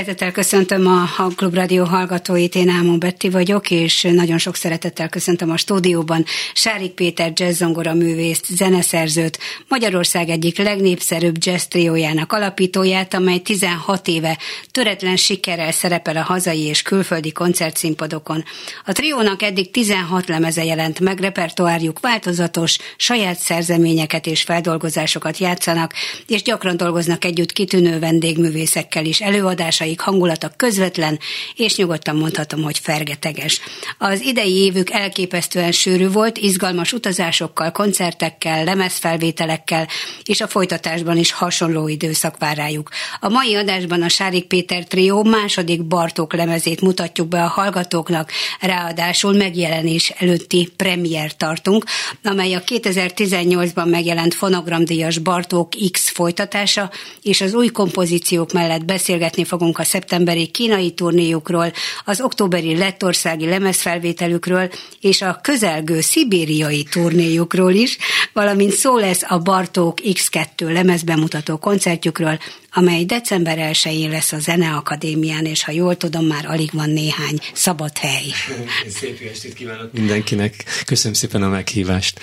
Szeretettel köszöntöm a Klub Rádió hallgatóit, én Ámon Betti vagyok, és nagyon sok szeretettel köszöntöm a stúdióban Sárik Péter jazzzongora művészt, zeneszerzőt, Magyarország egyik legnépszerűbb jazz triójának alapítóját, amely 16 éve töretlen sikerrel szerepel a hazai és külföldi koncertszínpadokon. A triónak eddig 16 lemeze jelent meg, repertoárjuk változatos, saját szerzeményeket és feldolgozásokat játszanak, és gyakran dolgoznak együtt kitűnő vendégművészekkel is előadás előadásaik hangulata közvetlen, és nyugodtan mondhatom, hogy fergeteges. Az idei évük elképesztően sűrű volt, izgalmas utazásokkal, koncertekkel, lemezfelvételekkel, és a folytatásban is hasonló időszak vár rájuk. A mai adásban a Sárik Péter trió második Bartók lemezét mutatjuk be a hallgatóknak, ráadásul megjelenés előtti premier tartunk, amely a 2018-ban megjelent fonogramdíjas Bartók X folytatása, és az új kompozíciók mellett beszélgetni fogunk a szeptemberi kínai turnéjukról, az októberi lettországi lemezfelvételükről, és a közelgő szibériai turnéjukról is, valamint szó lesz a Bartók X2 lemezbemutató koncertjükről, amely december 1-én lesz a Zeneakadémián, és ha jól tudom, már alig van néhány szabad hely. Szép estét kívánok mindenkinek. Köszönöm szépen a meghívást.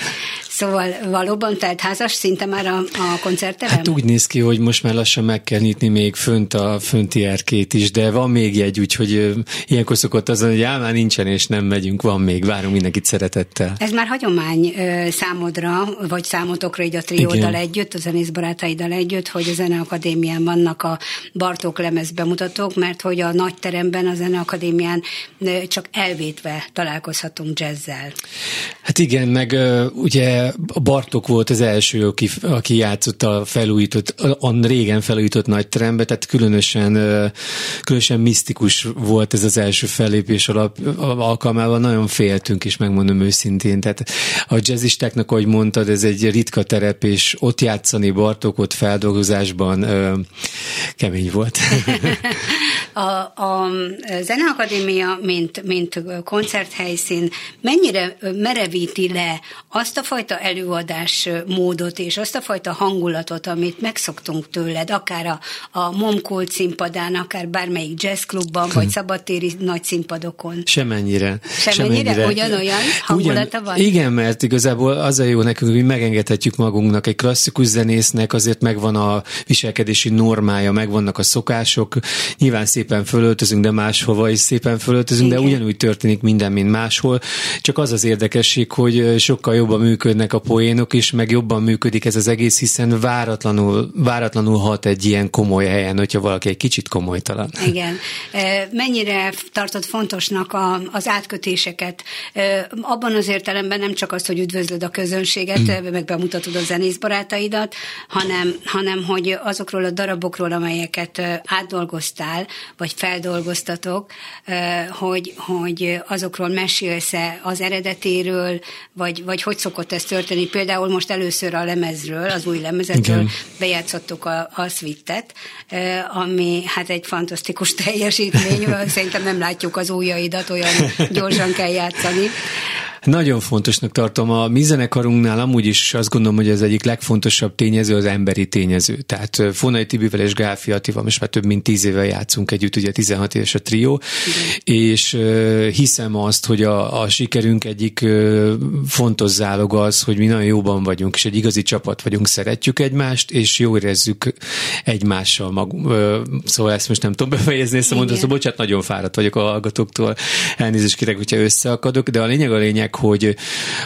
Szóval valóban tehát házas szinte már a, a koncertterem? Hát úgy néz ki, hogy most már lassan meg kell nyitni még fönt a fönti erkét is, de van még egy, úgyhogy ilyenkor szokott az, hogy már nincsen és nem megyünk, van még, várunk mindenkit szeretettel. Ez már hagyomány számodra, vagy számotokra így a trióddal együtt, a zenész barátaiddal együtt, hogy a Zeneakadémián vannak a Bartók lemez bemutatók, mert hogy a nagy teremben, a Zeneakadémián csak elvétve találkozhatunk jazzzel. Hát igen, meg ugye a Bartok volt az első, aki, aki játszott a felújított, a régen felújított nagy terembe, tehát különösen, különösen misztikus volt ez az első fellépés alap, alkalmával, nagyon féltünk is, megmondom őszintén. Tehát a jazzistáknak, ahogy mondtad, ez egy ritka terep, és ott játszani Bartokot feldolgozásban kemény volt. A, a Zeneakadémia, mint, mint koncerthelyszín mennyire merevíti le azt a fajta előadás módot és azt a fajta hangulatot, amit megszoktunk tőled, akár a, a Momkult színpadán, akár bármelyik jazzklubban, vagy szabadtéri nagy színpadokon? Semennyire. Semennyire? Semennyire. Ugyanolyan hangulata Ugyan, van? Igen, mert igazából az a jó nekünk, hogy megengedhetjük magunknak egy klasszikus zenésznek, azért megvan a viselkedési normája, megvannak a szokások, nyilván szép szépen fölöltözünk, de máshova is szépen fölöltözünk, Igen. de ugyanúgy történik minden, mint máshol. Csak az az érdekesség, hogy sokkal jobban működnek a poénok is, meg jobban működik ez az egész, hiszen váratlanul, váratlanul hat egy ilyen komoly helyen, hogyha valaki egy kicsit komolytalan. Igen. Mennyire tartott fontosnak a, az átkötéseket? Abban az értelemben nem csak az, hogy üdvözlöd a közönséget, mm. meg bemutatod a zenész barátaidat, hanem, hanem hogy azokról a darabokról, amelyeket átdolgoztál, vagy feldolgoztatok, hogy, hogy azokról mesélsz-e az eredetéről, vagy, vagy hogy szokott ez történni. Például most először a lemezről, az új lemezetről Igen. bejátszottuk a, a Swittet, ami hát egy fantasztikus teljesítmény, szerintem nem látjuk az újjaidat, olyan gyorsan kell játszani. Nagyon fontosnak tartom. A mi zenekarunknál amúgy is azt gondolom, hogy ez egyik legfontosabb tényező az emberi tényező. Tehát Fonai Tibivel és Gáfi Attival most már több mint tíz éve játszunk együtt, ugye 16 éves a trió, Igen. és hiszem azt, hogy a, a sikerünk egyik fontos záloga az, hogy mi nagyon jóban vagyunk, és egy igazi csapat vagyunk, szeretjük egymást, és jó érezzük egymással magunk. Szóval ezt most nem tudom befejezni, ezt a mondatot, szóval bocsánat, nagyon fáradt vagyok a hallgatóktól, elnézést kérek, hogyha összeakadok, de a lényeg a lényeg, hogy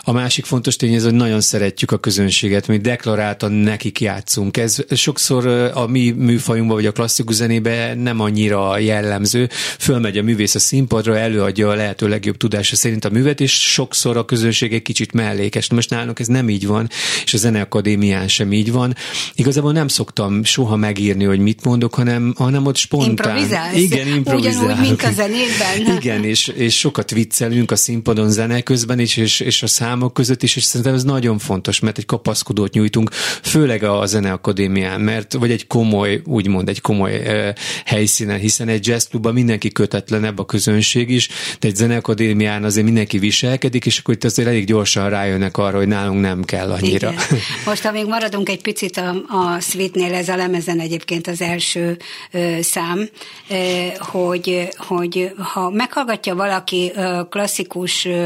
a másik fontos tény ez, hogy nagyon szeretjük a közönséget, mi deklaráltan nekik játszunk. Ez sokszor a mi műfajunkban, vagy a klasszikus zenébe nem annyira jellemző. Fölmegy a művész a színpadra, előadja a lehető legjobb tudása szerint a művet, és sokszor a közönség egy kicsit mellékes. Most nálunk ez nem így van, és a Zeneakadémián sem így van. Igazából nem szoktam soha megírni, hogy mit mondok, hanem, hanem ott spontán. Improvizálsz. Igen, improvizálok. Ugyanúgy, mint a zenében. Igen, és, és sokat viccelünk a színpadon zene közben is, és, és a számok között is, és szerintem ez nagyon fontos, mert egy kapaszkodót nyújtunk, főleg a Zeneakadémián, mert, vagy egy komoly, úgymond egy komoly e, helyszínen, hiszen egy jazzklubban mindenki kötetlenebb a közönség is, de egy Zeneakadémián azért mindenki viselkedik, és akkor itt azért elég gyorsan rájönnek arra, hogy nálunk nem kell annyira. Igen. Most, ha még maradunk egy picit a, a Sweetnél, ez a lemezen egyébként az első ö, szám, ö, hogy, hogy ha meghallgatja valaki ö, klasszikus ö,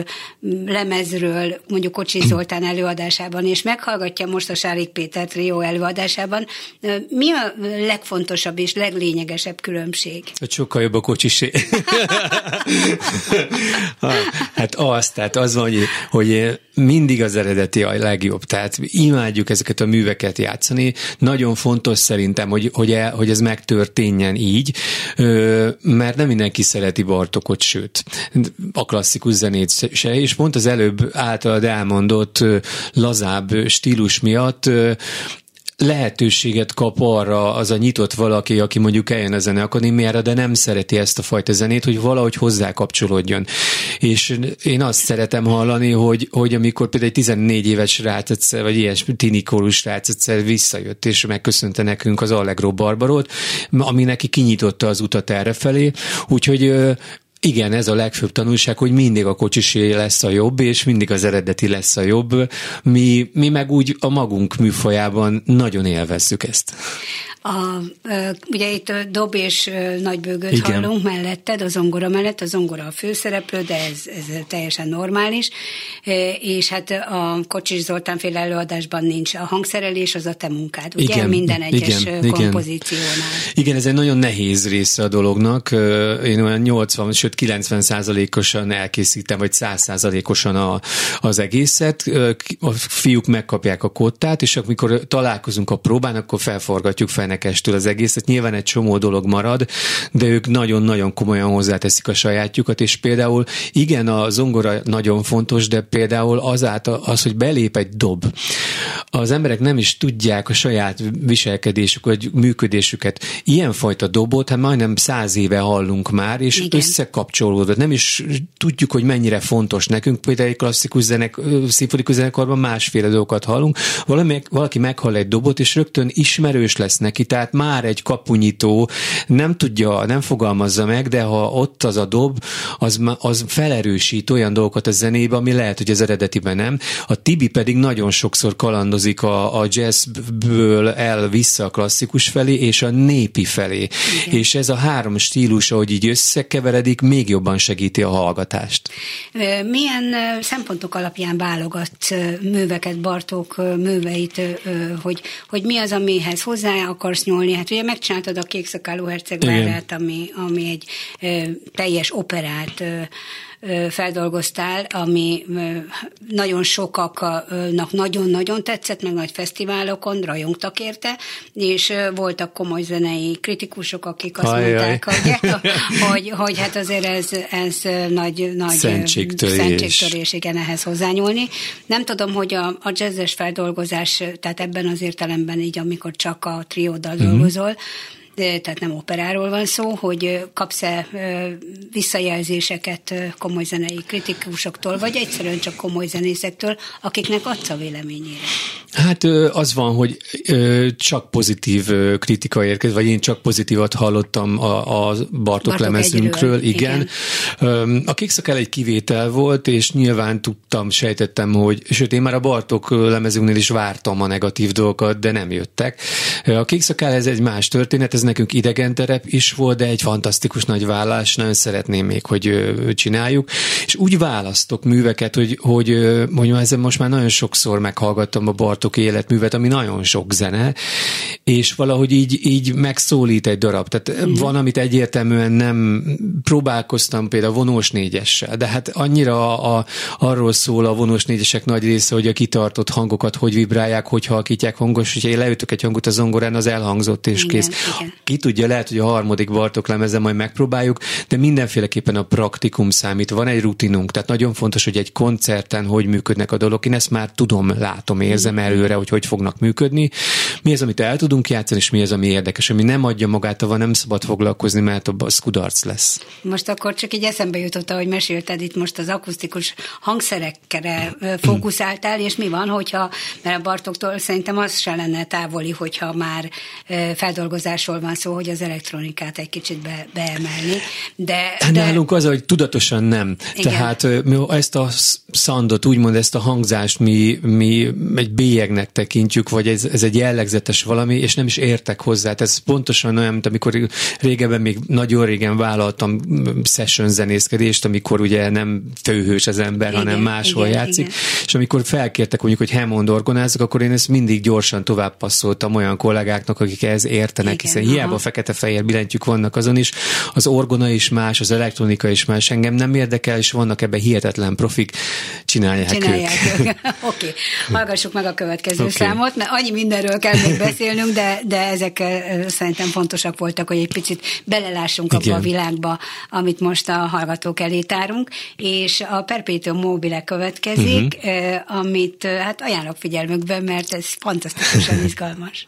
lemezről, mondjuk Kocsi Zoltán előadásában, és meghallgatja most a Sárik Péter trió előadásában, mi a legfontosabb és leglényegesebb különbség? Hogy sokkal jobb a kocsisé. hát az, tehát az van, hogy, hogy mindig az eredeti a legjobb, tehát imádjuk ezeket a műveket játszani. Nagyon fontos szerintem, hogy, hogy, el, hogy ez megtörténjen így, mert nem mindenki szereti Bartokot, sőt, a klasszikus zenét se, és pont az előbb általad elmondott lazább stílus miatt lehetőséget kap arra az a nyitott valaki, aki mondjuk eljön a zeneakadémiára, de nem szereti ezt a fajta zenét, hogy valahogy hozzá kapcsolódjon. És én azt szeretem hallani, hogy, hogy amikor például egy 14 éves srác egyszer, vagy ilyen tinikorus srác egyszer visszajött, és megköszönte nekünk az Allegro Barbarot, ami neki kinyitotta az utat errefelé, úgyhogy igen, ez a legfőbb tanulság, hogy mindig a kocsisé lesz a jobb, és mindig az eredeti lesz a jobb. Mi, mi meg úgy a magunk műfajában nagyon élvezzük ezt. A, ugye itt Dob és Nagybőgöt Igen. hallunk melletted, a zongora mellett, a zongora a főszereplő, de ez, ez teljesen normális, és hát a Kocsis Zoltán fél előadásban nincs a hangszerelés, az a te munkád, ugye Igen. minden egyes Igen. kompozíciónál. Igen, ez egy nagyon nehéz része a dolognak, én olyan 80, sőt 90 százalékosan elkészítem, vagy 100 százalékosan a, az egészet, a fiúk megkapják a kottát, és amikor találkozunk a próbán, akkor felforgatjuk fel énekestől az egészet. Nyilván egy csomó dolog marad, de ők nagyon-nagyon komolyan hozzáteszik a sajátjukat, és például igen, a zongora nagyon fontos, de például azáltal az, hogy belép egy dob. Az emberek nem is tudják a saját viselkedésük, vagy működésüket. Ilyenfajta dobot, hát majdnem száz éve hallunk már, és igen. Összekapcsolódott. Nem is tudjuk, hogy mennyire fontos nekünk. Például egy klasszikus zenek, szimfonikus zenekarban másféle dolgokat hallunk. Valami, valaki meghall egy dobot, és rögtön ismerős lesz neki, tehát már egy kapunyító nem tudja, nem fogalmazza meg, de ha ott az a dob, az, az felerősít olyan dolgokat a zenébe, ami lehet, hogy az eredetiben nem. A Tibi pedig nagyon sokszor kalandozik a, a jazzből el vissza a klasszikus felé, és a népi felé. Igen. És ez a három stílus, ahogy így összekeveredik, még jobban segíti a hallgatást. Milyen szempontok alapján válogat műveket, Bartók műveit, hogy, hogy mi az, amihez hozzá akar akarsz nyúlni. Hát ugye megcsináltad a Kékszakáló hercegvárát, ami, ami egy teljes operát feldolgoztál, ami nagyon sokaknak nagyon-nagyon tetszett, meg nagy fesztiválokon rajongtak érte, és voltak komoly zenei kritikusok, akik azt Ajaj. mondták, hogy, hogy, hogy hát azért ez, ez nagy, nagy szentségtörés. szentségtörés, igen, ehhez hozzányúlni. Nem tudom, hogy a, a jazzes feldolgozás, tehát ebben az értelemben így, amikor csak a trióddal uh-huh. dolgozol, tehát nem operáról van szó, hogy kapsz-e visszajelzéseket komoly zenei kritikusoktól, vagy egyszerűen csak komoly zenészektől, akiknek adsz a véleményére? Hát az van, hogy csak pozitív kritika érkezik, vagy én csak pozitívat hallottam a, a Bartok, Bartok lemezünkről, igen. igen. A Kikszakál egy kivétel volt, és nyilván tudtam, sejtettem, hogy, sőt, én már a Bartok lemezünknél is vártam a negatív dolgokat, de nem jöttek. A Kikszakál ez egy más történet, ez nekünk idegen terep is volt, de egy fantasztikus nagy vállás, nagyon szeretném még, hogy csináljuk. És úgy választok műveket, hogy, hogy mondjam, ezen most már nagyon sokszor meghallgattam a Bartok életművet, ami nagyon sok zene, és valahogy így, így megszólít egy darab. Tehát mm. van, amit egyértelműen nem próbálkoztam például a vonós négyessel, de hát annyira a, a, arról szól a vonós négyesek nagy része, hogy a kitartott hangokat hogy vibrálják, hogy halkítják hangos, hogyha én leütök egy hangot a zongorán, az elhangzott és igen, kész. Igen. Ki tudja, lehet, hogy a harmadik Bartok lemezen majd megpróbáljuk, de mindenféleképpen a praktikum számít. Van egy rutinunk, tehát nagyon fontos, hogy egy koncerten hogy működnek a dolgok. Én ezt már tudom, látom, érzem előre, hogy hogy fognak működni. Mi az, amit el tudunk játszani, és mi az, ami érdekes, ami nem adja magát, avval nem szabad foglalkozni, mert az kudarc lesz. Most akkor csak így eszembe jutott, hogy mesélted itt most az akusztikus hangszerekre fókuszáltál, és mi van, hogyha, mert a Bartoktól szerintem az se lenne távoli, hogyha már feldolgozásról van szó, hogy az elektronikát egy kicsit be, beemelni, de, hát de... Nálunk az, hogy tudatosan nem. Igen. Tehát mi ezt a szandot, úgymond ezt a hangzást mi, mi egy bélyegnek tekintjük, vagy ez, ez egy jellegzetes valami, és nem is értek hozzá. Tehát ez pontosan olyan, mint amikor régebben, még nagyon régen vállaltam session zenészkedést, amikor ugye nem főhős az ember, igen, hanem máshol igen, játszik, igen. és amikor felkértek mondjuk, hogy Hammond orgonázok, akkor én ezt mindig gyorsan tovább passzoltam olyan kollégáknak, akik ehhez értenek, igen, hiszen. Hiába fekete-fehér billentyűk vannak azon is, az orgona is más, az elektronika is más, engem nem érdekel, és vannak ebben hihetetlen profik, csinálják, csinálják ők. ők. Oké, okay. hallgassuk meg a következő okay. számot, mert annyi mindenről kell még beszélnünk, de, de ezek szerintem fontosak voltak, hogy egy picit belelássunk Igen. abba a világba, amit most a hallgatók elé tárunk, és a Perpetuum mobile következik, uh-huh. amit hát ajánlok figyelmükbe, mert ez fantasztikusan izgalmas.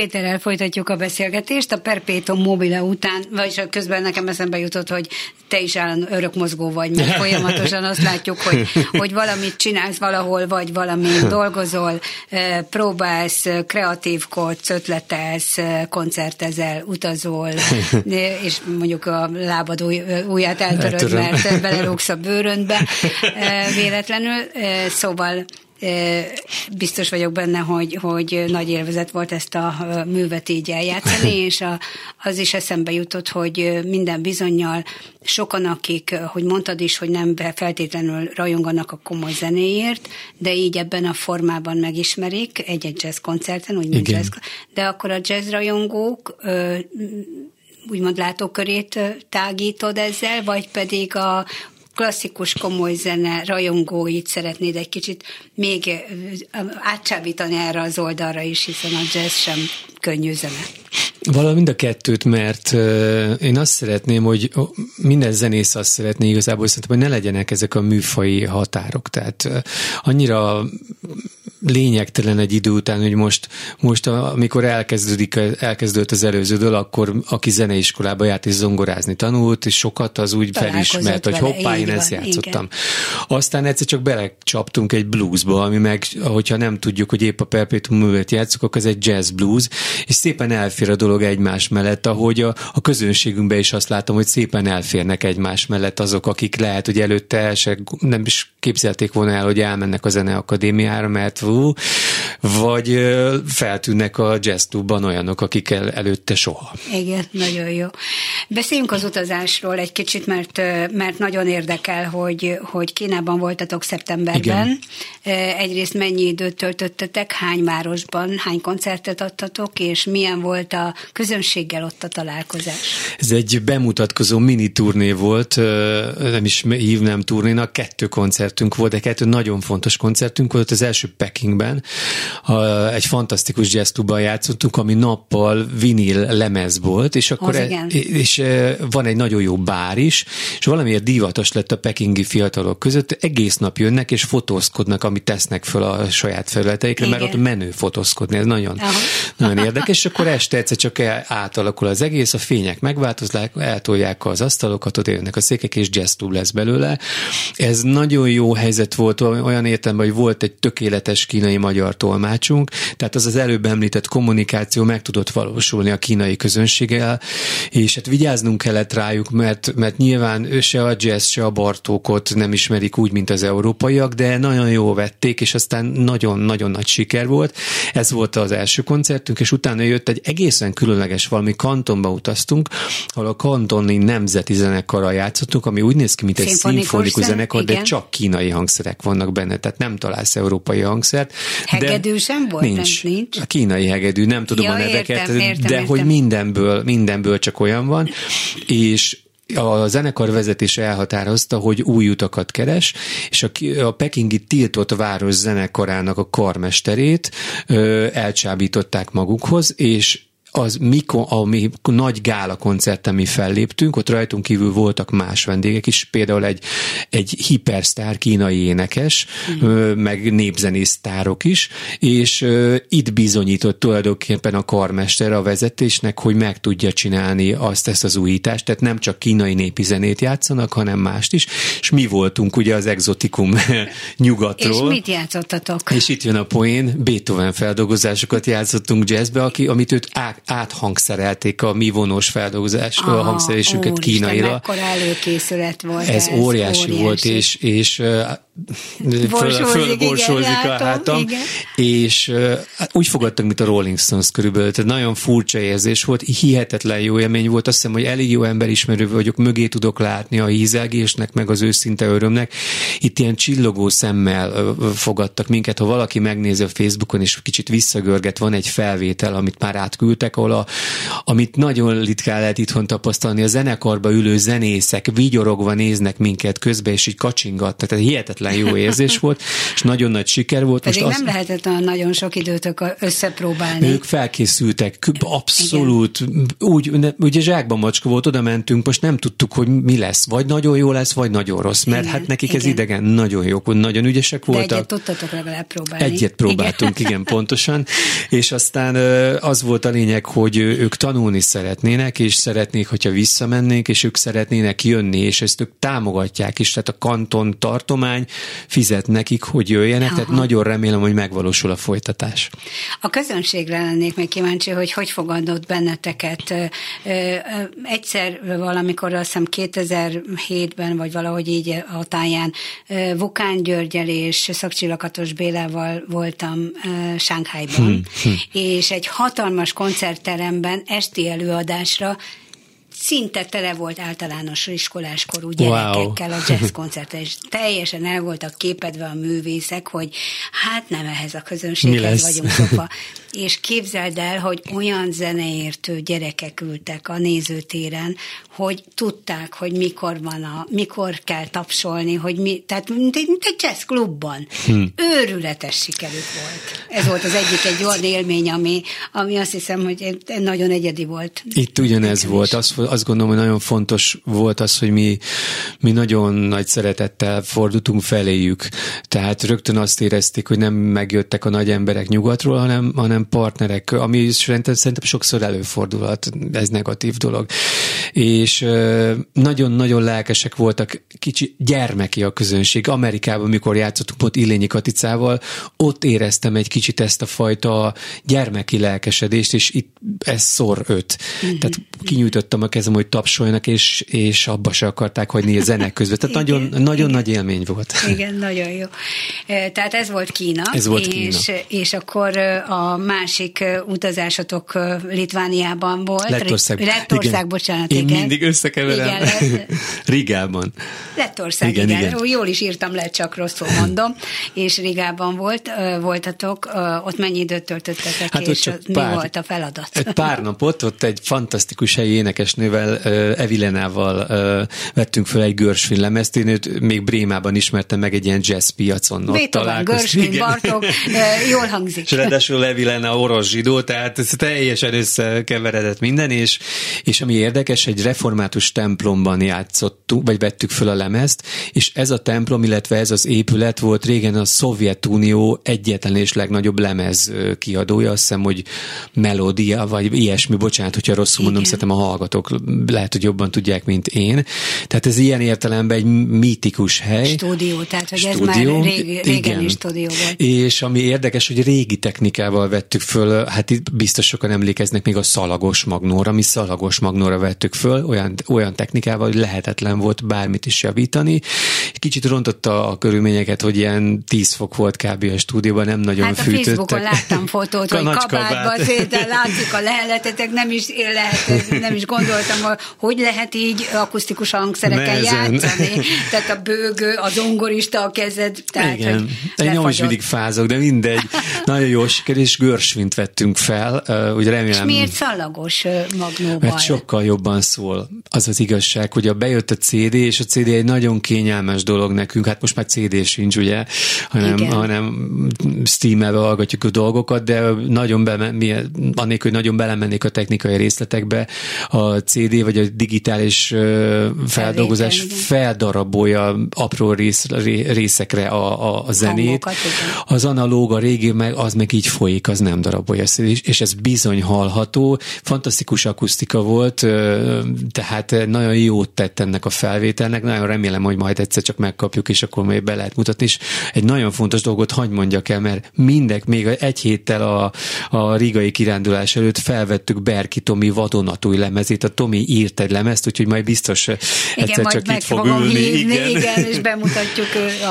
Péterrel folytatjuk a beszélgetést. A Perpétum mobile után, vagyis közben nekem eszembe jutott, hogy te is állandó örök mozgó vagy, mert folyamatosan azt látjuk, hogy, hogy valamit csinálsz valahol, vagy valami dolgozol, próbálsz, kreatívkodsz, ötletelsz, koncertezel, utazol, és mondjuk a lábad új, ujját eltöröd, mert belerúgsz a bőröndbe véletlenül. Szóval biztos vagyok benne, hogy, hogy nagy élvezet volt ezt a művet így eljátszani, és a, az is eszembe jutott, hogy minden bizonyal sokan, akik, hogy mondtad is, hogy nem feltétlenül rajonganak a komoly zenéért, de így ebben a formában megismerik egy-egy jazz koncerten, úgy mint jazz, de akkor a jazz rajongók úgymond látókörét tágítod ezzel, vagy pedig a klasszikus komoly zene rajongóit szeretnéd egy kicsit még átcsábítani erre az oldalra is, hiszen a jazz sem könnyű zene. Valami mind a kettőt, mert én azt szeretném, hogy minden zenész azt szeretné igazából, szerintem, hogy ne legyenek ezek a műfai határok. Tehát annyira lényegtelen egy idő után, hogy most, most amikor elkezdődik, elkezdődött az előző dől, akkor aki zeneiskolába járt és zongorázni tanult, és sokat az úgy felismert, hogy hoppá, én ezt játszottam. Igen. Aztán egyszer csak belecsaptunk egy bluesba, ami meg, hogyha nem tudjuk, hogy épp a Perpetuum művet játszok, akkor ez egy jazz blues, és szépen elfér a dolog egymás mellett, ahogy a, a közönségünkben is azt látom, hogy szépen elférnek egymás mellett azok, akik lehet, hogy előtte el se, nem is képzelték volna el, hogy elmennek a zeneakadémiára, mert hú, vagy feltűnnek a jazzklubban olyanok, akik el, előtte soha. Igen, nagyon jó. Beszéljünk az utazásról egy kicsit, mert, mert nagyon érdekel, hogy, hogy Kínában voltatok szeptemberben. Igen. Egyrészt mennyi időt töltöttetek, hány városban, hány koncertet adtatok, és milyen volt a közönséggel ott a találkozás? Ez egy bemutatkozó mini turné volt, nem is hívnám turnénak, kettő koncertünk volt, de kettő nagyon fontos koncertünk volt. Az első Pekingben, egy fantasztikus jazzklubban játszottunk, ami nappal vinil lemez volt, és akkor e, és van egy nagyon jó bár is, és valamiért divatos lett a pekingi fiatalok között, egész nap jönnek és fotózkodnak, amit tesznek föl a saját felületeikre, mert ott menő fotózkodni, ez nagyon, nagyon érdekes, és akkor este egyszer csak átalakul az egész, a fények megváltoznak, eltolják az asztalokat, ott jönnek a székek, és jazz lesz belőle. Ez nagyon jó helyzet volt, olyan értelemben, hogy volt egy tökéletes kínai-magyar tolmácsunk, tehát az az előbb említett kommunikáció meg tudott valósulni a kínai közönséggel, és hát vigyáznunk kellett rájuk, mert, mert nyilván se a jazz, se a Bartókot nem ismerik úgy, mint az európaiak, de nagyon jó vették, és aztán nagyon-nagyon nagy siker volt. Ez volt az első koncertünk, és utána jött egy egészen különleges valami kantonba utaztunk, ahol a kantoni nemzeti zenekarral játszottunk, ami úgy néz ki, mint egy szimfonikus zenekar, de csak kínai hangszerek vannak benne, tehát nem találsz európai hangszert. Hegedű sem volt? Nincs. nincs. A kínai hegedű, nem tudom ja, a neveket, értem, értem, de értem. hogy mindenből, mindenből csak olyan van, és a zenekar vezetés elhatározta, hogy új utakat keres, és a, a pekingi tiltott város zenekarának a karmesterét ö, elcsábították magukhoz, és az mikor, a mi nagy gála koncerten mi felléptünk, ott rajtunk kívül voltak más vendégek is, például egy, egy hipersztár kínai énekes, mm. meg népzenésztárok is, és itt bizonyított tulajdonképpen a karmester a vezetésnek, hogy meg tudja csinálni azt ezt az újítást, tehát nem csak kínai népi zenét játszanak, hanem mást is, és mi voltunk ugye az exotikum nyugatról. És mit játszottatok? És itt jön a poén, Beethoven feldolgozásokat játszottunk jazzbe, aki, amit őt á, áthangszerelték a mi vonós feldolgozás, a hangszerésüket kínaira. Előkészület volt ez. Ez óriási, óriási volt, és, és fölborsolzik a hátam, igen. és uh, úgy fogadtak, mint a Rolling Stones körülbelül, tehát nagyon furcsa érzés volt, hihetetlen jó élmény volt, azt hiszem, hogy elég jó emberismerő vagyok, mögé tudok látni a hízelgésnek, meg az őszinte örömnek. Itt ilyen csillogó szemmel fogadtak minket, ha valaki megnézi a Facebookon, és kicsit visszagörget, van egy felvétel, amit már átküldtek, ahol a, amit nagyon ritkán lehet itthon tapasztalni, a zenekarba ülő zenészek vigyorogva néznek minket közbe, és így kacsingatnak, tehát hihetetlen hihetetlen jó érzés volt, és nagyon nagy siker volt. Pedig Most nem az... lehetett olyan nagyon sok időtök összepróbálni. Ők felkészültek, abszolút, Igen. úgy, ugye zsákban macska volt, oda mentünk, most nem tudtuk, hogy mi lesz, vagy nagyon jó lesz, vagy nagyon rossz, mert igen, hát nekik igen. ez idegen nagyon jók, nagyon ügyesek voltak. De egyet tudtatok legalább próbálni. Egyet próbáltunk, igen, igen pontosan, és aztán az volt a lényeg, hogy ők tanulni szeretnének, és szeretnék, hogyha visszamennénk, és ők szeretnének jönni, és ezt ők támogatják is, tehát a kanton tartomány fizet nekik, hogy jöjjenek, Aha. tehát nagyon remélem, hogy megvalósul a folytatás. A közönségre lennék még kíváncsi, hogy hogy fogadott benneteket. Egyszer valamikor azt hiszem 2007-ben, vagy valahogy így a táján Vukán Györgyel és Szakcsillakatos Bélával voltam Sánkhájban, hmm, és egy hatalmas koncertteremben esti előadásra szinte tele volt általános iskoláskorú gyerekekkel wow. a jazz koncert, és teljesen el voltak képedve a művészek, hogy hát nem ehhez a közönséghez vagyunk szokva. és képzeld el, hogy olyan zeneértő gyerekek ültek a nézőtéren, hogy tudták, hogy mikor van a, mikor kell tapsolni, hogy mi, tehát mint egy, mint egy jazz klubban. Hm. Őrületes sikerük volt. Ez volt az egyik egy olyan élmény, ami, ami azt hiszem, hogy nagyon egyedi volt. Itt ugyanez volt. Azt, azt gondolom, hogy nagyon fontos volt az, hogy mi, mi nagyon nagy szeretettel fordultunk feléjük. Tehát rögtön azt érezték, hogy nem megjöttek a nagy emberek nyugatról, hanem, hanem partnerek, ami szerintem, szerintem sokszor előfordulhat, ez negatív dolog. És nagyon-nagyon lelkesek voltak, kicsi gyermeki a közönség. Amerikában, mikor játszottunk ott Illényi Katicával, ott éreztem egy kicsit ezt a fajta gyermeki lelkesedést, és itt ez szor öt. Mm-hmm. Tehát kinyújtottam a kezem, hogy tapsoljanak, és, és abba se akarták hagyni a zenek között. Tehát nagyon, igen, nagyon igen. nagy élmény volt. Igen, nagyon jó. Tehát ez volt Kína. Ez volt és, Kína. És akkor a másik utazásatok Litvániában volt. Lettország. Lettország, igen. bocsánat, Én igen. mindig összekeverem. Igen, Rigában. Lettország, igen, igen. igen. Jól is írtam le, csak rosszul mondom. És Rigában volt, voltatok, ott mennyi időt töltöttetek, hát és mi pár, volt a feladat? Egy pár napot, ott egy fantasztikus helyi énekesnővel, Evilenával vettünk föl egy Görsvin lemezt. Én őt még Brémában ismertem meg egy ilyen jazz piacon. Ott találkoztunk. Görsvin, Bartók, jól hangzik. És ráadásul Evilena orosz zsidó, tehát ez teljesen összekeveredett minden, és, és ami érdekes, egy református templomban játszottunk, vagy vettük föl a lemezt, és ez a templom, illetve ez az épület volt régen a Szovjetunió egyetlen és legnagyobb lemez kiadója, azt hiszem, hogy Melodia, vagy ilyesmi, bocsánat, hogyha rosszul mondom, szerintem a hallgatók lehet, hogy jobban tudják, mint én. Tehát ez ilyen értelemben egy mítikus hely. Stúdió, tehát hogy stúdió, ez már rég, régen igen. is stúdió volt. És ami érdekes, hogy régi technikával vettük föl, hát itt biztos sokan emlékeznek még a szalagos magnóra, mi szalagos magnóra vettük föl, olyan, olyan technikával, hogy lehetetlen volt bármit is javítani. Kicsit rontotta a körülményeket, hogy ilyen 10 fok volt kb. a stúdióban, nem nagyon hát fűtöttek. a Facebookon láttam fotót, hogy kabátban szépen látszik a leheletetek, nem is lehet, nem is gondoltam, hogy lehet így akusztikus hangszereken Nezen. játszani. Tehát a bőgő, a zongorista a kezed. Tehát, Igen. Egy nyom is mindig fázok, de mindegy. Nagyon jó siker, és görsvint vettünk fel. Ugye remélem, és miért szallagos magnóval? Mert sokkal jobban szól. Az az igazság, hogy a bejött a CD, és a CD egy nagyon kényelmes dolog nekünk. Hát most már CD sincs, ugye, hanem, hanem Steam-elve hallgatjuk a dolgokat, de nagyon be, annélkül, hogy nagyon belemennék a technikai részletekbe, a CD vagy a digitális feldolgozás feldarabolja apró rész, részekre a, a, a zenét. Hangokat, az analóg, a régi, meg, az meg így folyik, az nem darabolja. És ez bizony hallható. Fantasztikus akusztika volt, tehát nagyon jót tett ennek a felvételnek. Nagyon remélem, hogy majd egyszer csak megkapjuk, és akkor még be lehet mutatni. És egy nagyon fontos dolgot hagyd mondjak el, mert mindek, még egy héttel a, a rigai kirándulás előtt felvettük Berki Tomi vadonatúj lemezét. A Tomi írt egy lemezt, úgyhogy majd biztos igen, egyszer majd csak itt fog ülni. Hívni, igen. igen, és bemutatjuk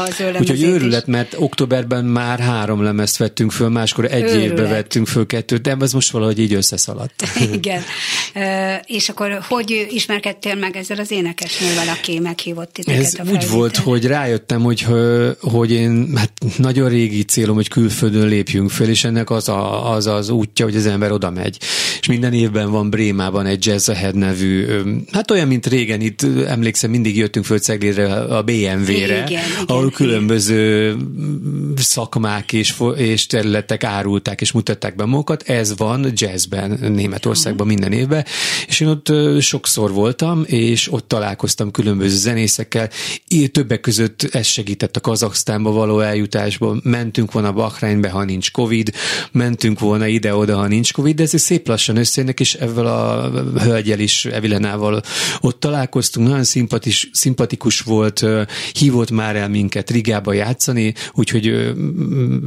az ő Úgyhogy őrület, mert októberben már három lemezt vettünk föl, máskor egy őrület. évbe vettünk föl kettőt, de ez most valahogy így összeszaladt. Igen. És akkor hogy ismerkedtél meg ezzel az énekesnővel, aki meghívott titeket Ez a úgy volt, hogy rájöttem, hogy, hogy én, hát nagyon régi célom, hogy külföldön lépjünk föl, és ennek az a, az, az útja, hogy az ember oda megy. És minden évben van Brémában egy Jazz Ahead nevű, hát olyan, mint régen itt, emlékszem, mindig jöttünk föl Ceglére a BMW-re, igen, ahol igen, különböző igen. szakmák és, és területek árulták és mutatták be magukat. Ez van jazzben Németországban minden évben, és én ott sokszor voltam, és ott találkoztam különböző zenészekkel. Többek között ez segített a Kazaksztánba való eljutásban. Mentünk volna Bahreinbe, ha nincs Covid, mentünk volna ide-oda, ha nincs Covid, de ez szép lassan összejönnek, és ezzel a hölgyel is, Evilenával ott találkoztunk, nagyon szimpatis, szimpatikus volt, hívott már el minket Rigába játszani, úgyhogy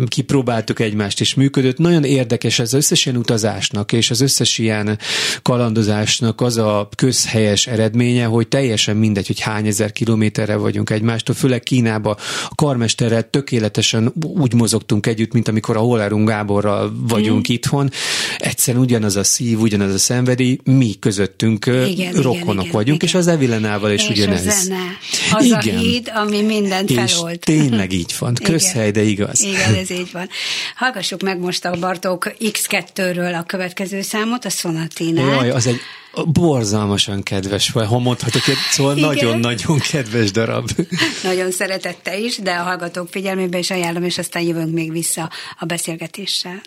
kipróbáltuk egymást, és működött. Nagyon érdekes ez az összes ilyen utazásnak, és az összes ilyen kalandozásnak az a közhelyes eredménye, hogy teljesen mindegy, hogy hány ezer kilométerre vagyunk egymástól, főleg Kínába a karmesterrel tökéletesen úgy mozogtunk együtt, mint amikor a Hollerung Gáborral vagyunk mm. itthon. Egyszerűen ugyanaz a szív, ugyanaz a szenvedély, mi közöttünk igen, rokonok igen, vagyunk, igen. és az Evilenával is és ugyanez. A zene, az igen. a híd, ami mindent és felold. tényleg így van. Közhely, de igaz. Igen, ez így van. Hallgassuk meg most a Bartók X2-ről a következő számot, a Sonatinát. Jaj, az egy borzalmasan kedves, vagy ha mondhatok, szóval nagyon-nagyon kedves darab. Nagyon szeretette is, de a hallgatók figyelmébe is ajánlom, és aztán jövünk még vissza a beszélgetéssel.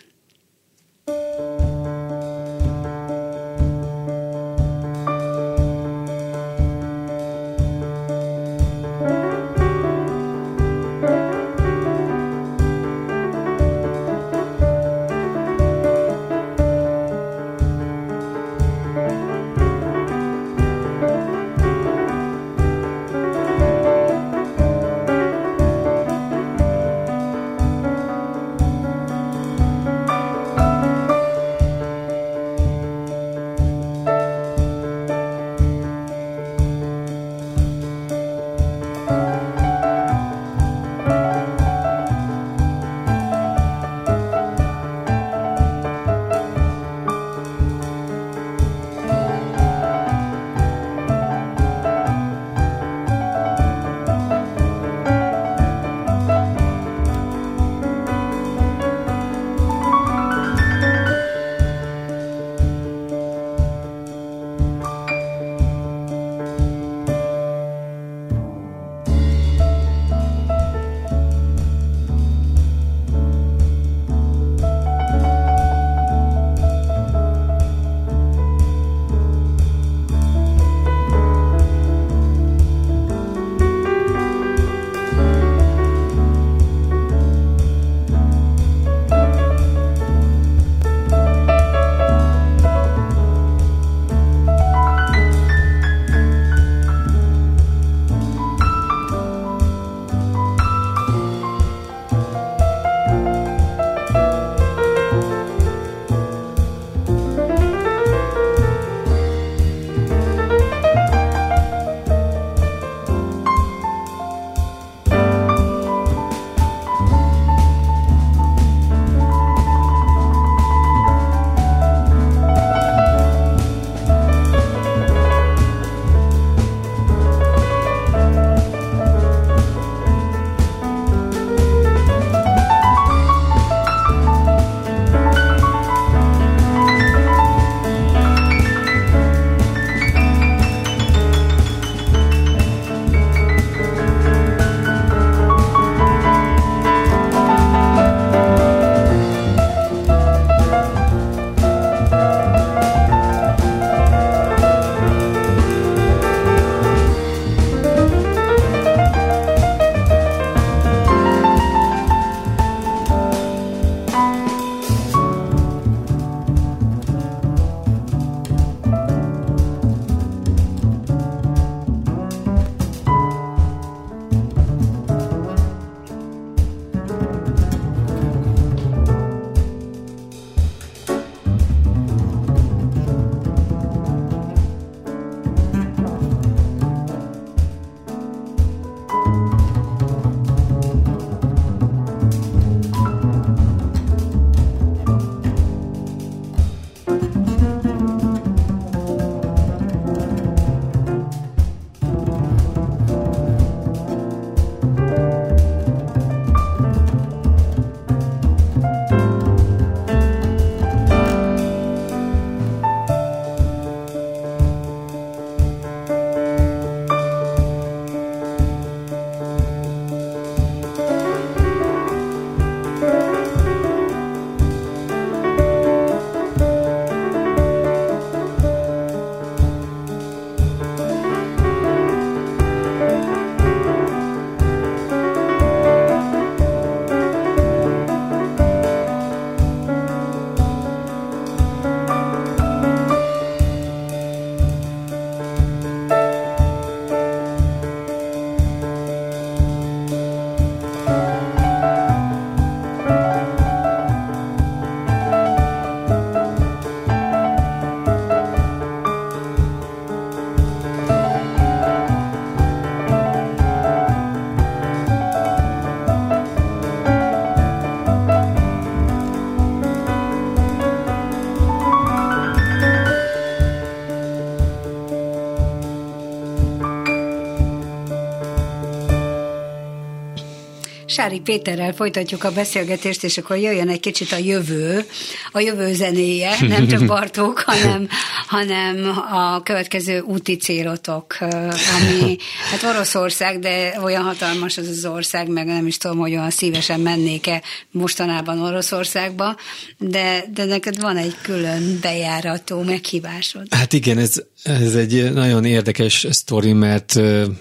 Sári Péterrel folytatjuk a beszélgetést, és akkor jöjjön egy kicsit a jövő, a jövő zenéje, nem csak Bartók, hanem, hanem a következő úti célotok, ami hát Oroszország, de olyan hatalmas az az ország, meg nem is tudom, hogy olyan szívesen mennék-e mostanában Oroszországba, de, de neked van egy külön bejárató meghívásod. Hát igen, ez, ez egy nagyon érdekes sztori, mert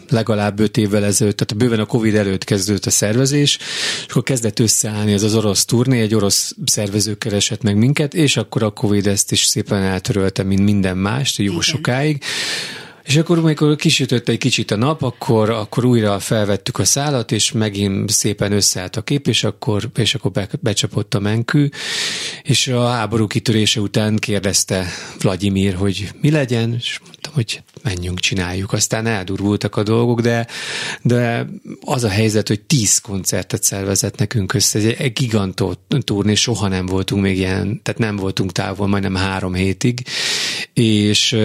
legalább öt évvel ezelőtt, tehát bőven a Covid előtt kezdődött a szervezés, és akkor kezdett összeállni ez az orosz turné, egy orosz szervező keresett meg minket, és akkor a Covid ezt is szépen eltörölte, mint minden mást, jó Igen. sokáig. És akkor, amikor kisütött egy kicsit a nap, akkor, akkor újra felvettük a szálat, és megint szépen összeállt a kép, és akkor, és akkor be, becsapott a menkű, és a háború kitörése után kérdezte Vladimir, hogy mi legyen, és mondtam, hogy menjünk, csináljuk. Aztán eldurvultak a dolgok, de, de az a helyzet, hogy tíz koncertet szervezett nekünk össze, egy, egy gigantó turné, soha nem voltunk még ilyen, tehát nem voltunk távol, majdnem három hétig, és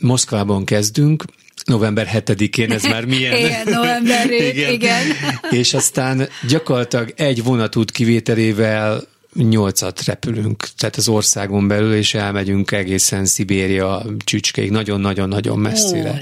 Moszkvában kezdünk, november 7-én, ez már milyen? igen, november igen. igen. És aztán gyakorlatilag egy vonatút kivételével nyolcat repülünk, tehát az országon belül, és elmegyünk egészen Szibéria csücskéig, nagyon-nagyon-nagyon messzire.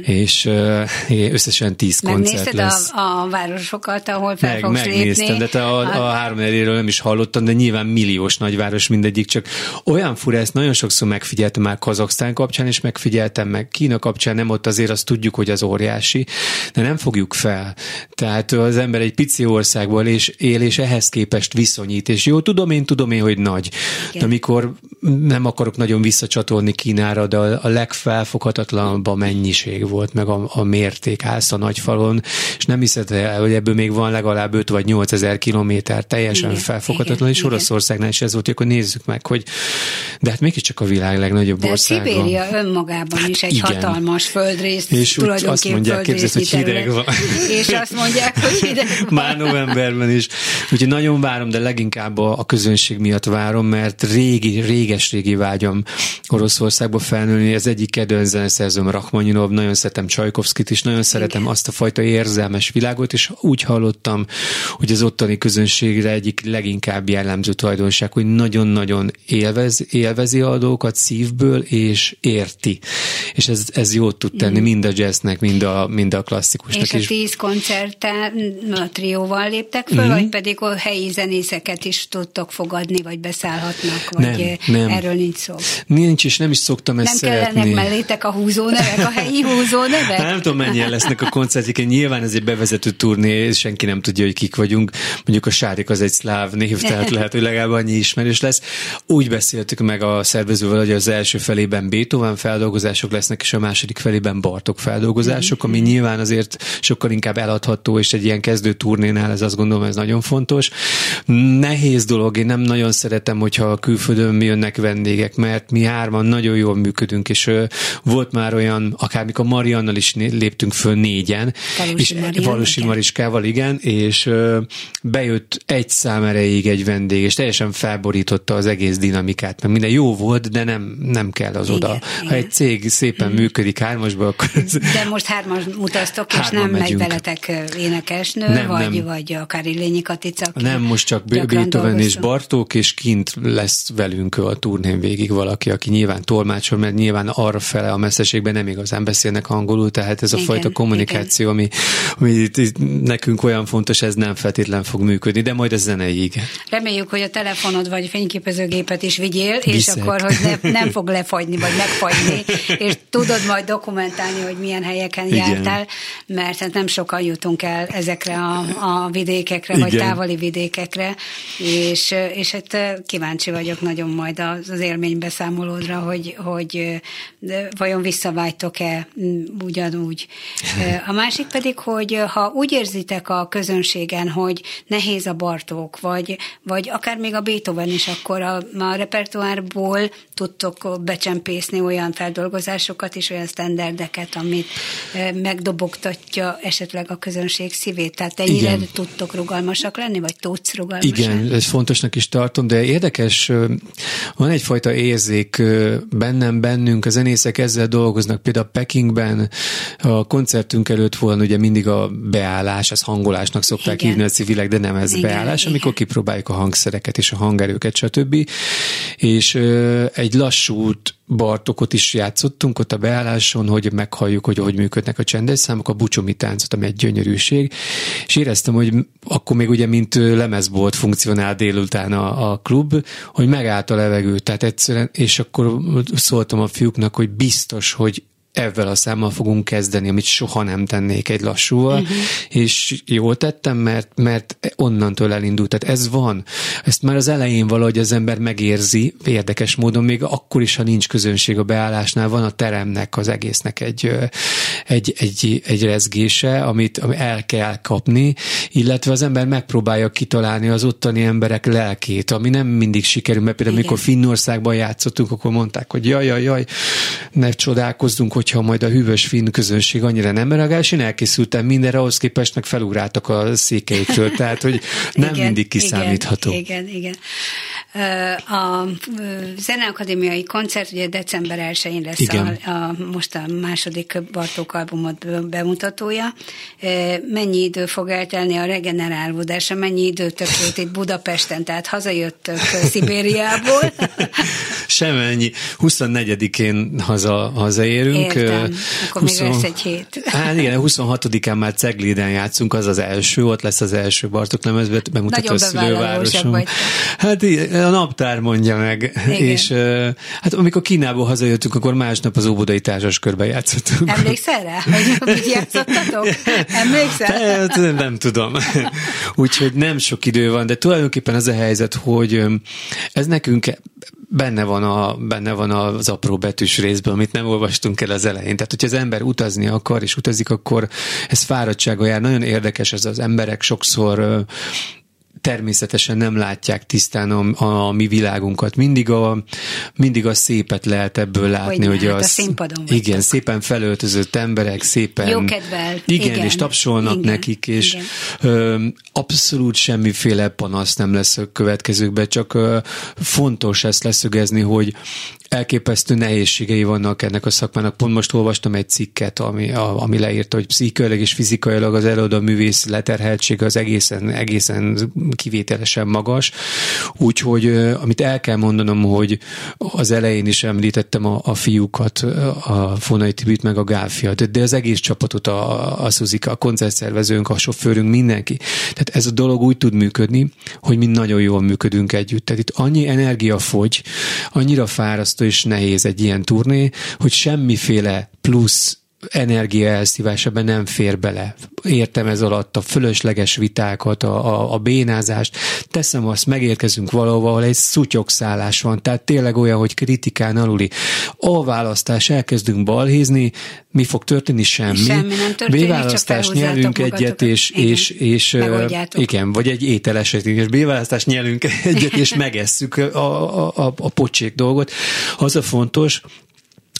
És uh, összesen tíz koncert lesz. A, a városokat, ahol fel Meg, fogsz Megnéztem, lépni. de te a, a, a három eléről nem is hallottam, de nyilván milliós nagyváros mindegyik, csak olyan fura, ezt nagyon sokszor megfigyeltem már Kazaksztán kapcsán, és megfigyeltem meg Kína kapcsán, nem ott azért azt tudjuk, hogy az óriási, de nem fogjuk fel. Tehát az ember egy pici országból és él, és ehhez képest viszonyít, és jó, tudom én, tudom én, hogy nagy. Igen. De amikor nem akarok nagyon visszacsatolni Kínára, de a, legfelfoghatatlanabb a mennyiség volt, meg a, a mérték állsz a nagyfalon, és nem hiszed el, hogy ebből még van legalább 5 vagy 8 ezer kilométer teljesen igen, felfoghatatlan, igen, és Oroszországnál is ez volt, akkor nézzük meg, hogy de hát mégiscsak a világ legnagyobb de országa. Szibéria önmagában hát is egy igen. hatalmas földrész, és úgy azt mondják, képzeld, hogy hideg van. És azt mondják, hogy hideg van. Már novemberben is. Úgyhogy nagyon várom, de leginkább a, a közönség miatt várom, mert régi, réges-régi vágyam Oroszországba felnőni. Ez egyik kedvenc zeneszerzőm Rachmaninov, nagyon szeretem Csajkovszkit is, nagyon szeretem Igen. azt a fajta érzelmes világot, és úgy hallottam, hogy az ottani közönségre egyik leginkább jellemző tulajdonság, hogy nagyon-nagyon élvez, élvezi a dolgokat szívből, és érti. És ez, ez jót tud tenni mm. mind a jazznek, mind a, mind a klasszikusnak. És a tíz koncerten a trióval léptek föl, mm. vagy pedig a helyi zenészeket is tudtok fogadni, vagy beszállhatnak, vagy nem, nem. erről nincs szó? Nincs, és nem is szoktam ezt Nem szeretni. kellenek mellétek a húzónevek, a helyi húzónevek? Nem tudom, mennyien lesznek a koncertjéken. Nyilván ez egy bevezető turné, senki nem tudja, hogy kik vagyunk. Mondjuk a Sárik az egy szláv név, tehát lehet, hogy legalább annyi ismerős lesz. Úgy beszéltük meg a szervezővel, hogy az első felében Beethoven feldolgozások lesznek, és a második felében Bartok feldolgozások, ami nyilván azért sokkal inkább eladható, és egy ilyen kezdő turnénál ez azt gondolom, ez nagyon fontos. Nehéz dolog, én nem nagyon szeretem, hogyha a külföldön jönnek vendégek, mert mi hárman nagyon jól működünk, és volt már olyan, akár mikor Mariannal is léptünk föl négyen, Valósi és Marian, Valósi. Mariskával, igen, és bejött egy szám erejéig egy vendég, és teljesen felborította az egész dinamikát, mert minden jó volt, de nem, nem kell az igen, oda. Igen. Ha egy cég szépen hmm. működik hármasba, akkor... De most hármas utaztok, és nem megyünk. megy veletek énekesnő, nem, vagy, nem. vagy akár Illényi Katica. Nem, most csak Beethoven és Bartók, és kint lesz velünk a turnén végig valaki, aki nyilván tolmácsol, mert nyilván arra fele a messzeségben nem igazán beszélnek angolul, tehát ez a igen, fajta kommunikáció, igen. ami, ami nekünk olyan fontos, ez nem feltétlen fog működni, de majd a zeneig. Reméljük, hogy a telefonod vagy fényképezőgépet is vigyél, Viszek. és akkor, hogy ne, nem fog lefagyni, vagy megfagyni, és tudod majd dokumentálni, hogy milyen helyeken igen. jártál, mert hát nem sokan jutunk el ezekre a, a vidékekre, igen. vagy távoli vidékekre, és, és hát kíváncsi vagyok nagyon majd az, az élménybeszámolódra, hogy, hogy vajon visszavágytok-e ugyanúgy. A másik pedig, hogy ha úgy érzitek a közönségen, hogy nehéz a Bartók, vagy, vagy akár még a Beethoven is, akkor a, a repertoárból tudtok becsempészni olyan feldolgozásokat és olyan standardeket, amit megdobogtatja esetleg a közönség szívét. Tehát ennyire Igen. tudtok rugalmasak lenni, vagy tudsz rugalmasak? Igen, ez fontosnak is tartom, de érdekes, van egyfajta érzék bennem, bennünk, a zenészek ezzel dolgoznak, például Pekingben. A koncertünk előtt volna ugye mindig a beállás, ez hangolásnak szokták igen. hívni a civilek, de nem ez igen, beállás, igen. amikor kipróbáljuk a hangszereket és a hangerőket, stb. És egy lassút Bartokot is játszottunk ott a beálláson, hogy meghalljuk, hogy hogy működnek a csendes számok, a bucsomi táncot, ami egy gyönyörűség, és éreztem, hogy akkor még ugye, mint lemezbolt funkcionál délután a, a klub, hogy megállt a levegő, tehát egyszerűen, és akkor szóltam a fiúknak, hogy biztos, hogy ezzel a számmal fogunk kezdeni, amit soha nem tennék egy lassúval, uh-huh. és jól tettem, mert, mert onnantól elindult. Tehát ez van. Ezt már az elején valahogy az ember megérzi, érdekes módon, még akkor is, ha nincs közönség a beállásnál, van a teremnek, az egésznek egy, egy, egy, egy rezgése, amit el kell kapni, illetve az ember megpróbálja kitalálni az ottani emberek lelkét, ami nem mindig sikerül, mert például Igen. amikor Finnországban játszottunk, akkor mondták, hogy jaj, jaj, jaj, ne csodálkozzunk, hogyha majd a hűvös finn közönség annyira nem reagál, és én elkészültem mindenre, ahhoz képest meg felugráltak a székeikről, tehát hogy nem igen, mindig kiszámítható. Igen, igen, igen. A Zeneakadémiai koncert ugye december 1-én lesz igen. a, a, most a második Bartók albumot bemutatója. Mennyi idő fog eltelni a regenerálódása, mennyi idő tökélt itt Budapesten, tehát hazajöttök Szibériából? Semennyi. 24-én haza, hazaérünk. Értem. Akkor 20... még lesz egy hét. Hát igen, 26-án már Cegliden játszunk, az az első, ott lesz az első Bartók lemezbe, bemutató a szülővárosom. Hát a naptár mondja meg. Igen. És hát amikor Kínából hazajöttünk, akkor másnap az Óbudai Társas játszottunk. Emlékszel rá, hogy mit játszottatok? Emlékszel? Nem, nem tudom. Úgyhogy nem sok idő van, de tulajdonképpen az a helyzet, hogy ez nekünk benne van, a, benne van az apró betűs részben, amit nem olvastunk el az elején. Tehát, hogyha az ember utazni akar, és utazik, akkor ez fáradtsága jár. Nagyon érdekes ez az emberek sokszor természetesen nem látják tisztán a, a mi világunkat. Mindig a, mindig a szépet lehet ebből látni. Hogy, hogy hát az, a színpadon Igen, szépen felöltözött emberek, szépen... Jókedvel. Igen, igen, és tapsolnak igen, nekik, és igen. Ö, abszolút semmiféle panasz nem lesz a következőkben, csak ö, fontos ezt leszögezni, hogy elképesztő nehézségei vannak ennek a szakmának. Pont most olvastam egy cikket, ami, a, ami leírta, hogy pszichailag és fizikailag az előadó művész leterheltsége az egészen, egészen kivételesen magas. Úgyhogy amit el kell mondanom, hogy az elején is említettem a, a fiúkat, a Fonai Tibit meg a Gáfiat, de az egész csapatot, a, a Szuzika, a koncertszervezőnk, a sofőrünk, mindenki. Tehát ez a dolog úgy tud működni, hogy mi nagyon jól működünk együtt. Tehát itt annyi energia fogy, annyira fárasztó és nehéz egy ilyen turné, hogy semmiféle plusz energia elszívásában nem fér bele. Értem ez alatt a fölösleges vitákat, a, a, a bénázást. Teszem azt, megérkezünk valahol, ahol egy szutyogszállás van, tehát tényleg olyan, hogy kritikán aluli. A választás, elkezdünk balhézni, mi fog történni? Semmi. Semmi nem történik, B-választás nyelünk egyet, és, igen, és, és igen, vagy egy ételeset, és B-választás nyelünk egyet, és megesszük a, a, a, a pocsék dolgot. Az a fontos,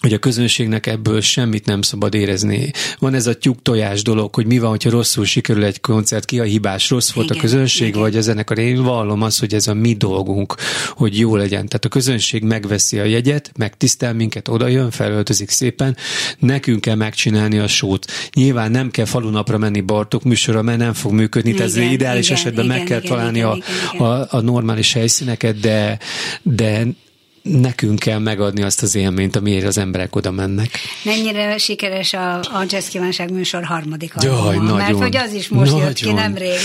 hogy a közönségnek ebből semmit nem szabad érezni. Van ez a tyúk tojás dolog, hogy mi van, hogyha rosszul sikerül egy koncert, ki a hibás, rossz volt igen, a közönség, igen. vagy a zenekar. Én vallom azt, hogy ez a mi dolgunk, hogy jó legyen. Tehát a közönség megveszi a jegyet, megtisztel minket, oda jön, felöltözik szépen, nekünk kell megcsinálni a sót. Nyilván nem kell falunapra menni Bartok műsorra, mert nem fog működni, tehát ez ideális igen, esetben igen, meg kell igen, találni igen, a, igen, a, a normális helyszíneket, de, de nekünk kell megadni azt az élményt, amiért az emberek oda mennek. Mennyire sikeres a, a Jazz Kívánság műsor harmadik Jaj, nagyon, Mert hogy az is most nagyon, jött ki nemrég.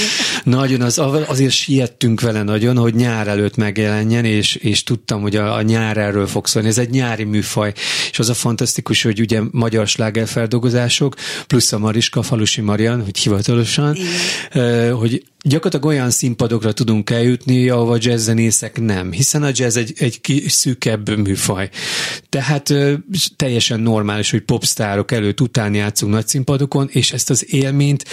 Nagyon, az, azért siettünk vele nagyon, hogy nyár előtt megjelenjen, és, és tudtam, hogy a, a nyár erről fog szólni. Ez egy nyári műfaj, és az a fantasztikus, hogy ugye magyar slágerfeldolgozások, plusz a Mariska, Falusi Marian, hogy hivatalosan, Igen. hogy gyakorlatilag olyan színpadokra tudunk eljutni, ahova jazzzenészek nem, hiszen a jazz egy, egy szűkebb műfaj. Tehát ö, teljesen normális, hogy popstárok előtt után játszunk nagy színpadokon, és ezt az élményt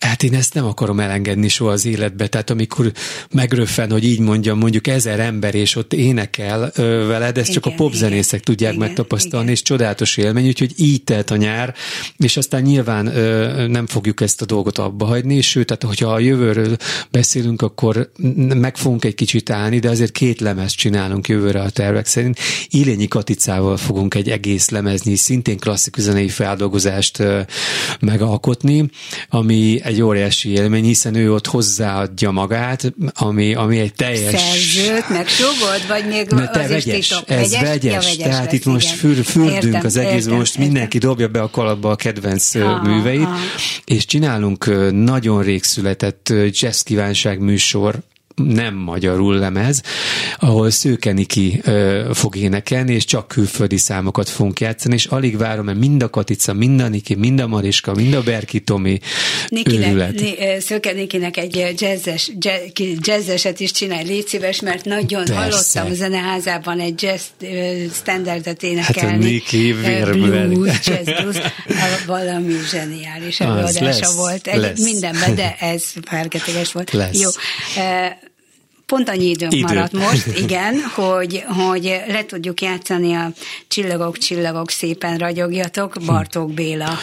Hát én ezt nem akarom elengedni soha az életbe. Tehát amikor megröffen, hogy így mondjam, mondjuk ezer ember, és ott énekel ö, veled, ezt igen, csak a popzenészek tudják igen, megtapasztalni, igen. és csodálatos élmény, úgyhogy így telt a nyár, és aztán nyilván ö, nem fogjuk ezt a dolgot abba hagyni, sőt, tehát hogyha a jövőről beszélünk, akkor meg fogunk egy kicsit állni, de azért két lemez csinálunk jövőre a tervek szerint. Ilényi Katicával fogunk egy egész lemezni, szintén klasszikus zenei feldolgozást ö, megalkotni, ami egy óriási élmény, hiszen ő ott hozzáadja magát, ami, ami egy teljes... Szerzőt, meg sogod, vagy még ne, te az vegyes, is titok. Ez vegyes, vegyes, ja, vegyes tehát lesz, itt most für, fürdünk értem, az egész, értem, most értem. mindenki dobja be a kalapba a kedvenc aha, műveit, aha. és csinálunk nagyon rég született jazz kívánság műsor, nem magyarul lemez, ahol Szőke Niki ö, fog énekelni, és csak külföldi számokat fogunk játszani, és alig várom, mert mind a Katica, mind a Niki, mind a Mariska, mind a Berki Tomi Nikinek, Szőke Nikinek egy jazzes, jazzeset is csinálj, légy szíves, mert nagyon Persze. hallottam a zeneházában egy jazz standardet énekelni. Hát a Niki blues, jazz blues, valami zseniális előadása lesz, volt. Egy, lesz. mindenben, de ez fergeteges volt. Lesz. Jó pont annyi időnk Idő. maradt most, igen, hogy, hogy le tudjuk játszani a Csillagok, csillagok, szépen ragyogjatok, Bartók Béla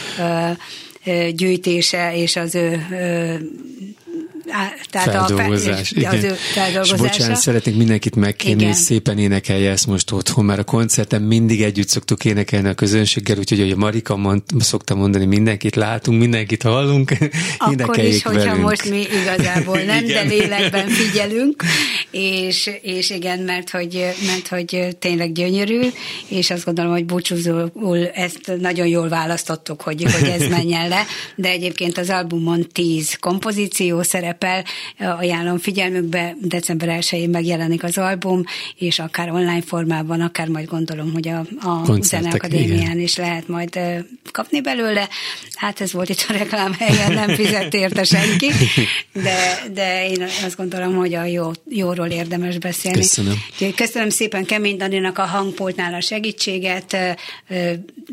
gyűjtése és az ő ö, tehát feldolgozás. A, igen. Az ő feldolgozása. És bocsánat, szeretnék mindenkit megkérni, hogy szépen énekelje ezt most otthon, mert a koncerten mindig együtt szoktuk énekelni a közönséggel, úgyhogy hogy a Marika mond, szokta mondani, mindenkit látunk, mindenkit hallunk, Akkor is, hogyha velünk. most mi igazából nem, de lélekben figyelünk, és, és igen, mert hogy, mert hogy tényleg gyönyörű, és azt gondolom, hogy búcsúzóul ezt nagyon jól választottuk, hogy, hogy ez menjen le, de egyébként az albumon tíz kompozíció szerep szerepel, ajánlom figyelmükbe, december 1-én megjelenik az album, és akár online formában, akár majd gondolom, hogy a, a Zeneakadémián is lehet majd kapni belőle. Hát ez volt itt a reklám helyen, nem fizet érte senki, de, de én azt gondolom, hogy a jó, jóról érdemes beszélni. Köszönöm. Köszönöm szépen Kemény Daninak a hangpultnál a segítséget,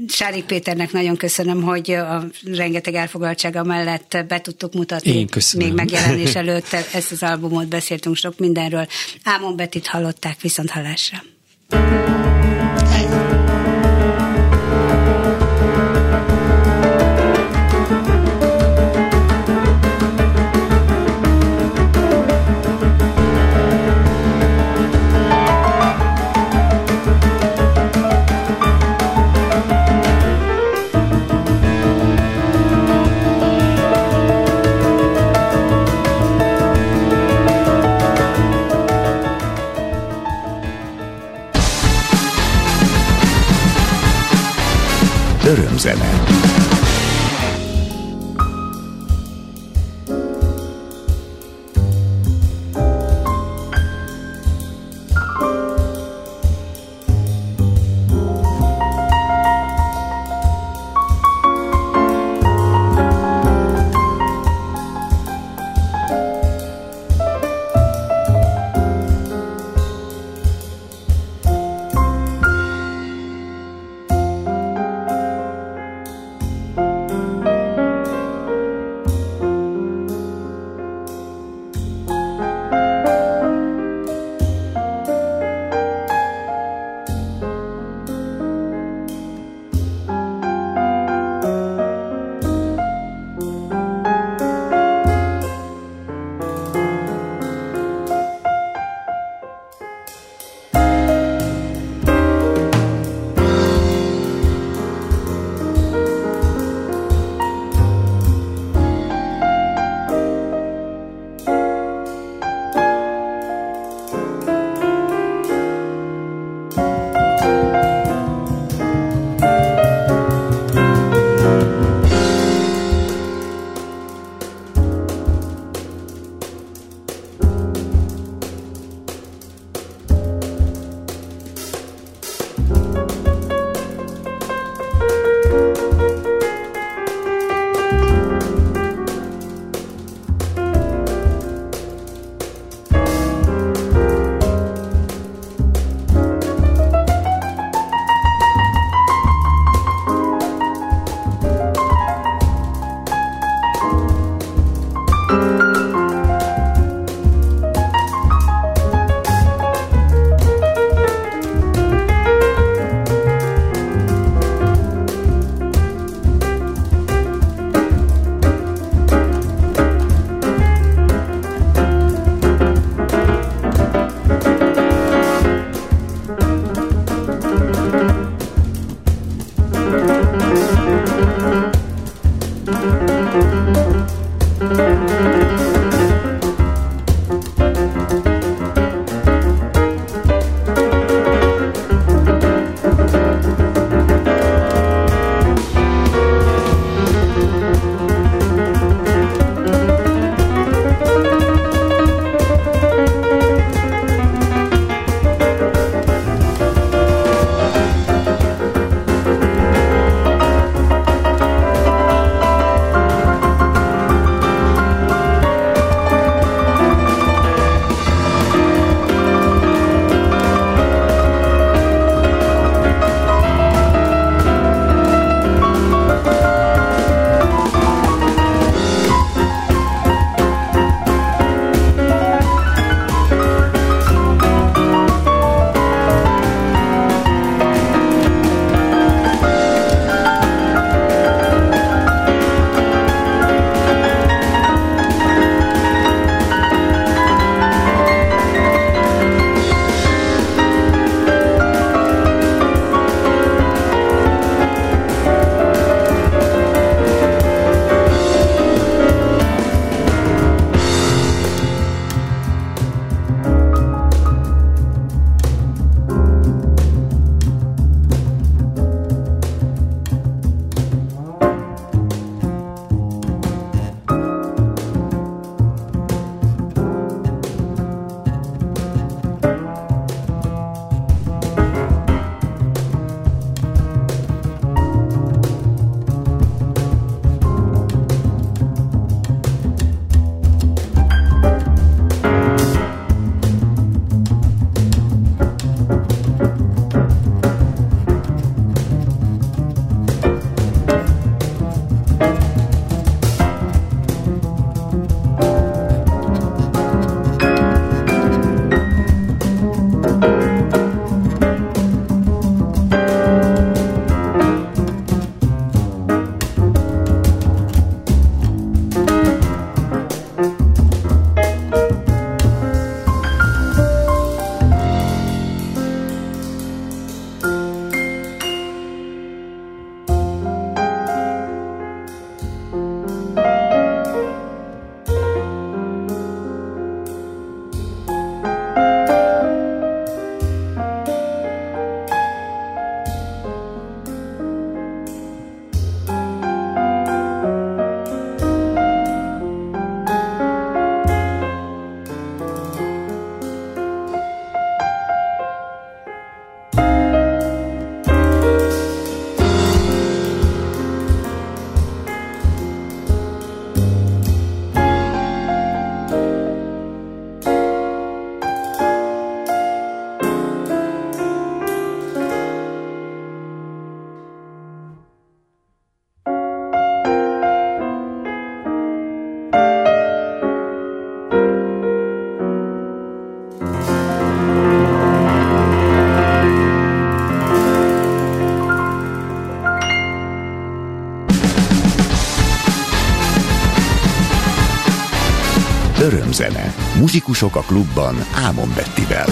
Sárik Péternek nagyon köszönöm, hogy a rengeteg elfoglaltsága mellett be tudtuk mutatni. Én köszönöm. Még megjelent megjelenés előtt ezt az albumot beszéltünk sok mindenről. Ámon Betit hallották viszont hallásra. örömzene. Örömzene. Muzsikusok a klubban Ámon Bettivel.